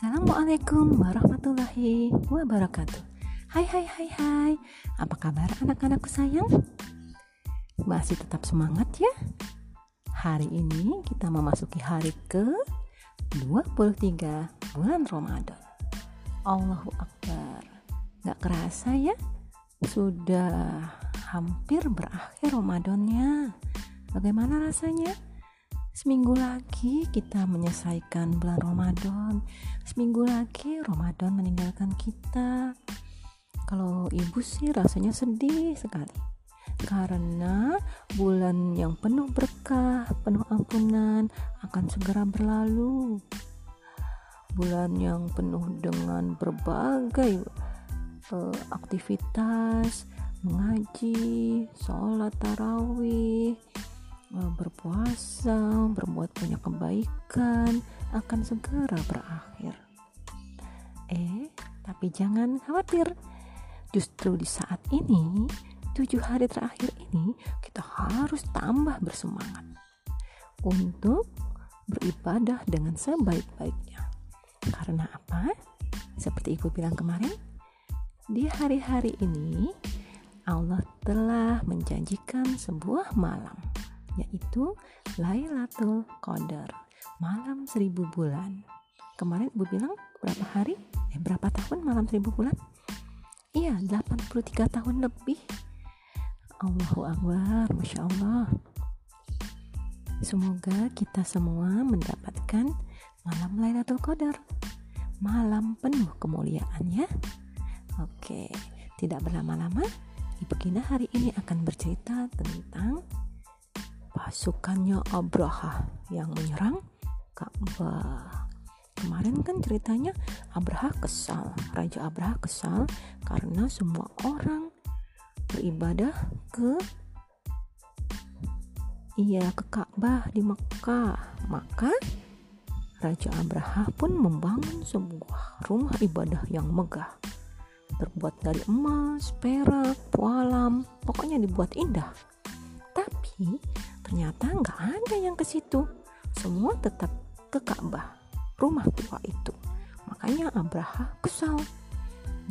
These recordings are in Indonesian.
Assalamualaikum warahmatullahi wabarakatuh Hai hai hai hai Apa kabar anak-anakku sayang? Masih tetap semangat ya? Hari ini kita memasuki hari ke 23 bulan Ramadan Allahu Akbar Gak kerasa ya? Sudah hampir berakhir Ramadannya Bagaimana rasanya? Seminggu lagi kita menyelesaikan bulan Ramadan. Seminggu lagi Ramadan meninggalkan kita. Kalau ibu sih rasanya sedih sekali. Karena bulan yang penuh berkah, penuh ampunan akan segera berlalu. Bulan yang penuh dengan berbagai uh, aktivitas, mengaji, sholat tarawih, berpuasa, berbuat banyak kebaikan akan segera berakhir. Eh, tapi jangan khawatir. Justru di saat ini, tujuh hari terakhir ini, kita harus tambah bersemangat untuk beribadah dengan sebaik-baiknya. Karena apa? Seperti ibu bilang kemarin, di hari-hari ini Allah telah menjanjikan sebuah malam yaitu Lailatul Qadar, malam seribu bulan. Kemarin Ibu bilang berapa hari? Eh berapa tahun malam seribu bulan? Iya, 83 tahun lebih. Allahu Akbar, Masya Allah. Semoga kita semua mendapatkan malam Lailatul Qadar. Malam penuh kemuliaan ya. Oke, tidak berlama-lama, Ibu Gina hari ini akan bercerita tentang pasukannya Abraha yang menyerang Ka'bah. Kemarin kan ceritanya Abraha kesal, Raja Abraha kesal karena semua orang beribadah ke iya ke Ka'bah di Mekah. Maka Raja Abraha pun membangun sebuah rumah ibadah yang megah terbuat dari emas, perak, pualam, pokoknya dibuat indah. Tapi Ternyata nggak ada yang ke situ. Semua tetap ke Ka'bah, rumah tua itu. Makanya Abraha kesal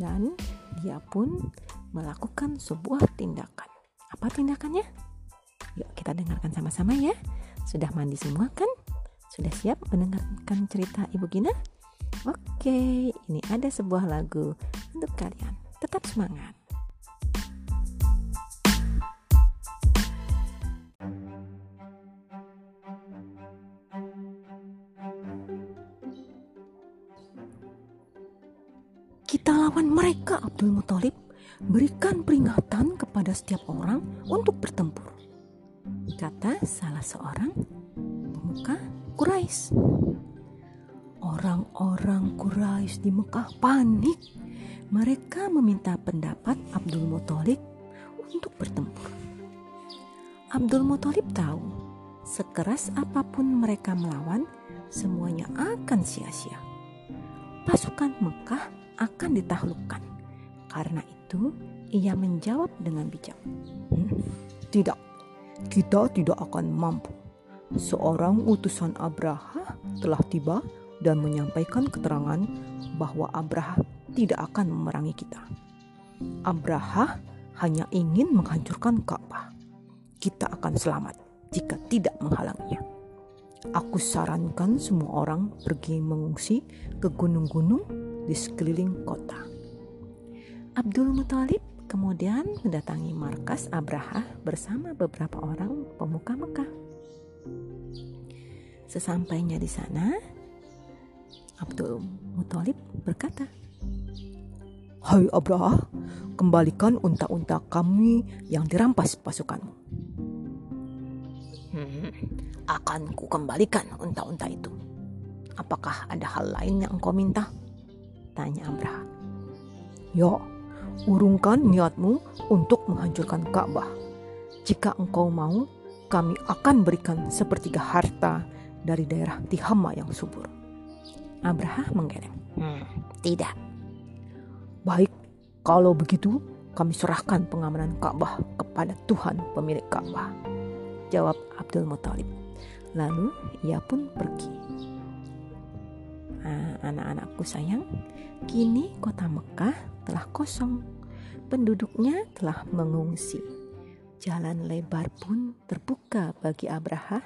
dan dia pun melakukan sebuah tindakan. Apa tindakannya? Yuk kita dengarkan sama-sama ya. Sudah mandi semua kan? Sudah siap mendengarkan cerita Ibu Gina? Oke, ini ada sebuah lagu untuk kalian. Tetap semangat. Kita lawan mereka Abdul Muthalib berikan peringatan kepada setiap orang untuk bertempur. Kata salah seorang pemuka Quraisy. Orang-orang Quraisy di Mekah panik. Mereka meminta pendapat Abdul Muthalib untuk bertempur. Abdul Muthalib tahu, sekeras apa pun mereka melawan, semuanya akan sia-sia. Pasukan Mekah akan ditaklukkan. Karena itu, ia menjawab dengan bijak. Hmm, tidak, kita tidak akan mampu. Seorang utusan Abraha telah tiba dan menyampaikan keterangan bahwa Abraha tidak akan memerangi kita. Abraha hanya ingin menghancurkan Ka'bah. Kita akan selamat jika tidak menghalanginya. Aku sarankan semua orang pergi mengungsi ke gunung-gunung di sekeliling kota. Abdul Muthalib kemudian mendatangi markas Abraha bersama beberapa orang pemuka Mekah. Sesampainya di sana, Abdul Muthalib berkata, Hai Abraha, kembalikan unta-unta kami yang dirampas pasukanmu. Hmm, akan ku kembalikan unta-unta itu. Apakah ada hal lain yang engkau minta? Tanya Abraha. Ya, urungkan niatmu untuk menghancurkan Ka'bah. Jika engkau mau, kami akan berikan sepertiga harta dari daerah Tihama yang subur. Abraha menggeleng. Hmm, tidak. Baik, kalau begitu kami serahkan pengamanan Ka'bah kepada Tuhan pemilik Ka'bah. Jawab Abdul Muthalib. Lalu ia pun pergi. Nah, anak-anakku sayang, kini kota Mekah telah kosong. Penduduknya telah mengungsi. Jalan lebar pun terbuka bagi Abraha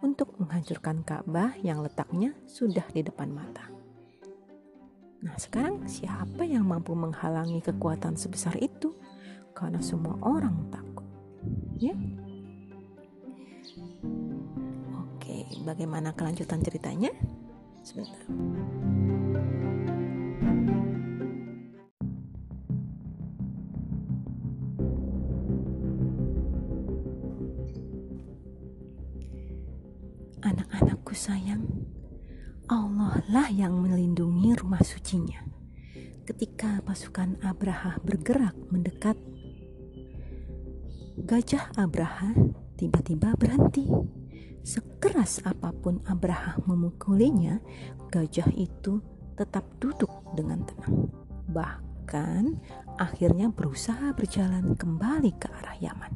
untuk menghancurkan Ka'bah yang letaknya sudah di depan mata. Nah, sekarang siapa yang mampu menghalangi kekuatan sebesar itu? Karena semua orang takut. Ya. Oke, bagaimana kelanjutan ceritanya? Sebentar. Allah lah yang melindungi rumah sucinya. Ketika pasukan Abraha bergerak mendekat, gajah Abraha tiba-tiba berhenti. Sekeras apa pun Abraha memukulinya, gajah itu tetap duduk dengan tenang. Bahkan akhirnya berusaha berjalan kembali ke arah Yaman.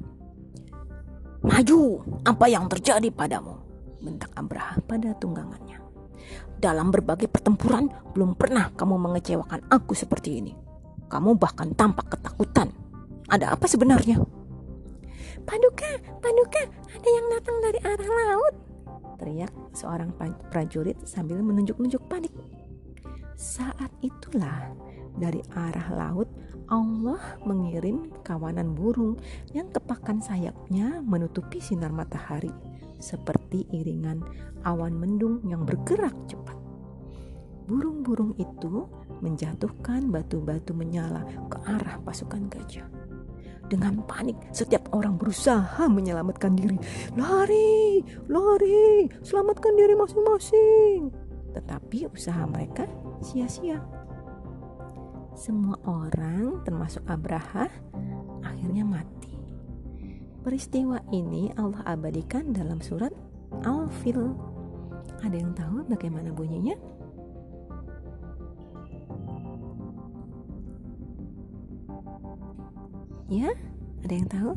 Maju, apa yang terjadi padamu? bentak Abraha pada tunggangannya. Dalam berbagai pertempuran, belum pernah kamu mengecewakan aku seperti ini. Kamu bahkan tampak ketakutan. Ada apa sebenarnya? Paduka, Paduka, ada yang datang dari arah laut. Teriak seorang prajurit sambil menunjuk-nunjuk panik. Saat itulah dari arah laut Allah mengirim kawanan burung yang kepakan sayapnya menutupi sinar matahari seperti iringan awan mendung yang bergerak cepat. Burung-burung itu menjatuhkan batu-batu menyala ke arah pasukan gajah. Dengan panik, setiap orang berusaha menyelamatkan diri. Lari, lari, selamatkan diri masing-masing. Tetapi usaha mereka sia-sia. Semua orang, termasuk Abraha, akhirnya mati. Peristiwa ini Allah abadikan dalam surat Al-Fil. Ada yang tahu bagaimana bunyinya? Ya, ada yang tahu?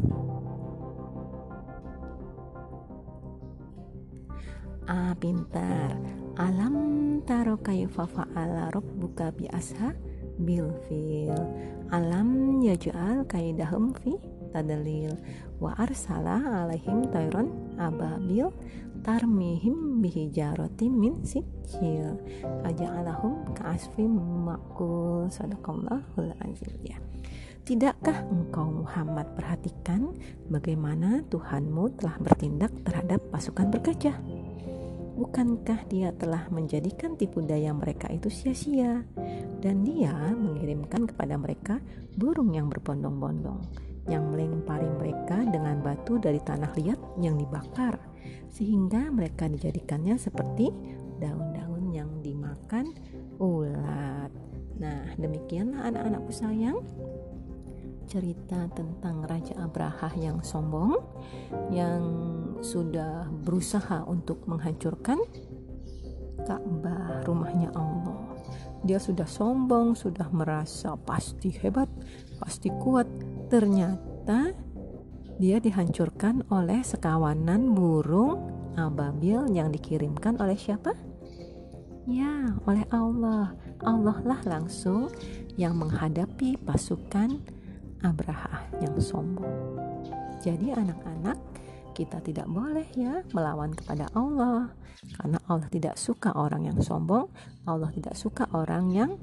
Ah, pintar. Alam taro kaifa fa'ala rabbuka bi asha bil fil. Alam yaj'al kaidahum fi tadlil wa arsala alaihim tayron ababil tarmihim bihijarati min sijil. Aja'alahum ka'asfim makul. Sadaqallahul azim ya. Tidakkah engkau Muhammad perhatikan bagaimana Tuhanmu telah bertindak terhadap pasukan bergajah? Bukankah dia telah menjadikan tipu daya mereka itu sia-sia? Dan dia mengirimkan kepada mereka burung yang berbondong-bondong yang melempari mereka dengan batu dari tanah liat yang dibakar sehingga mereka dijadikannya seperti daun-daun yang dimakan ulat. Nah, demikianlah anak-anakku sayang cerita tentang Raja Abraha yang sombong yang sudah berusaha untuk menghancurkan Ka'bah rumahnya Allah. Dia sudah sombong, sudah merasa pasti hebat, pasti kuat, ternyata dia dihancurkan oleh sekawanan burung ababil yang dikirimkan oleh siapa? Ya, oleh Allah. Allah lah langsung yang menghadapi pasukan Abraha yang sombong. Jadi anak-anak, kita tidak boleh ya melawan kepada Allah karena Allah tidak suka orang yang sombong, Allah tidak suka orang yang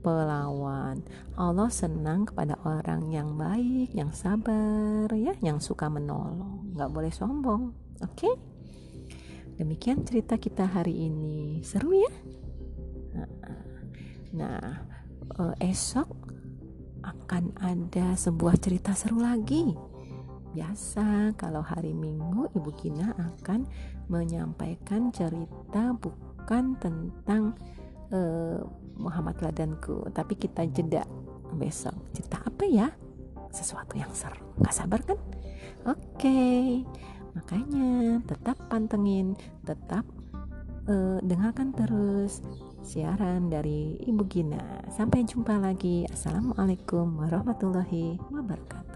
pelawan. Allah senang kepada orang yang baik, yang sabar, ya, yang suka menolong. Nggak boleh sombong, oke? Okay? Demikian cerita kita hari ini. Seru ya? Nah, eh, esok akan ada sebuah cerita seru lagi. Biasa kalau hari Minggu Ibu Kina akan menyampaikan cerita bukan tentang uh, Muhammad Ladanku. Tapi kita jeda besok. Cerita apa ya? Sesuatu yang seru. Nggak sabar kan? Oke. Makanya tetap pantengin tetap uh, dengarkan terus siaran dari Ibu Gina. Sampai jumpa lagi. Assalamualaikum warahmatullahi wabarakatuh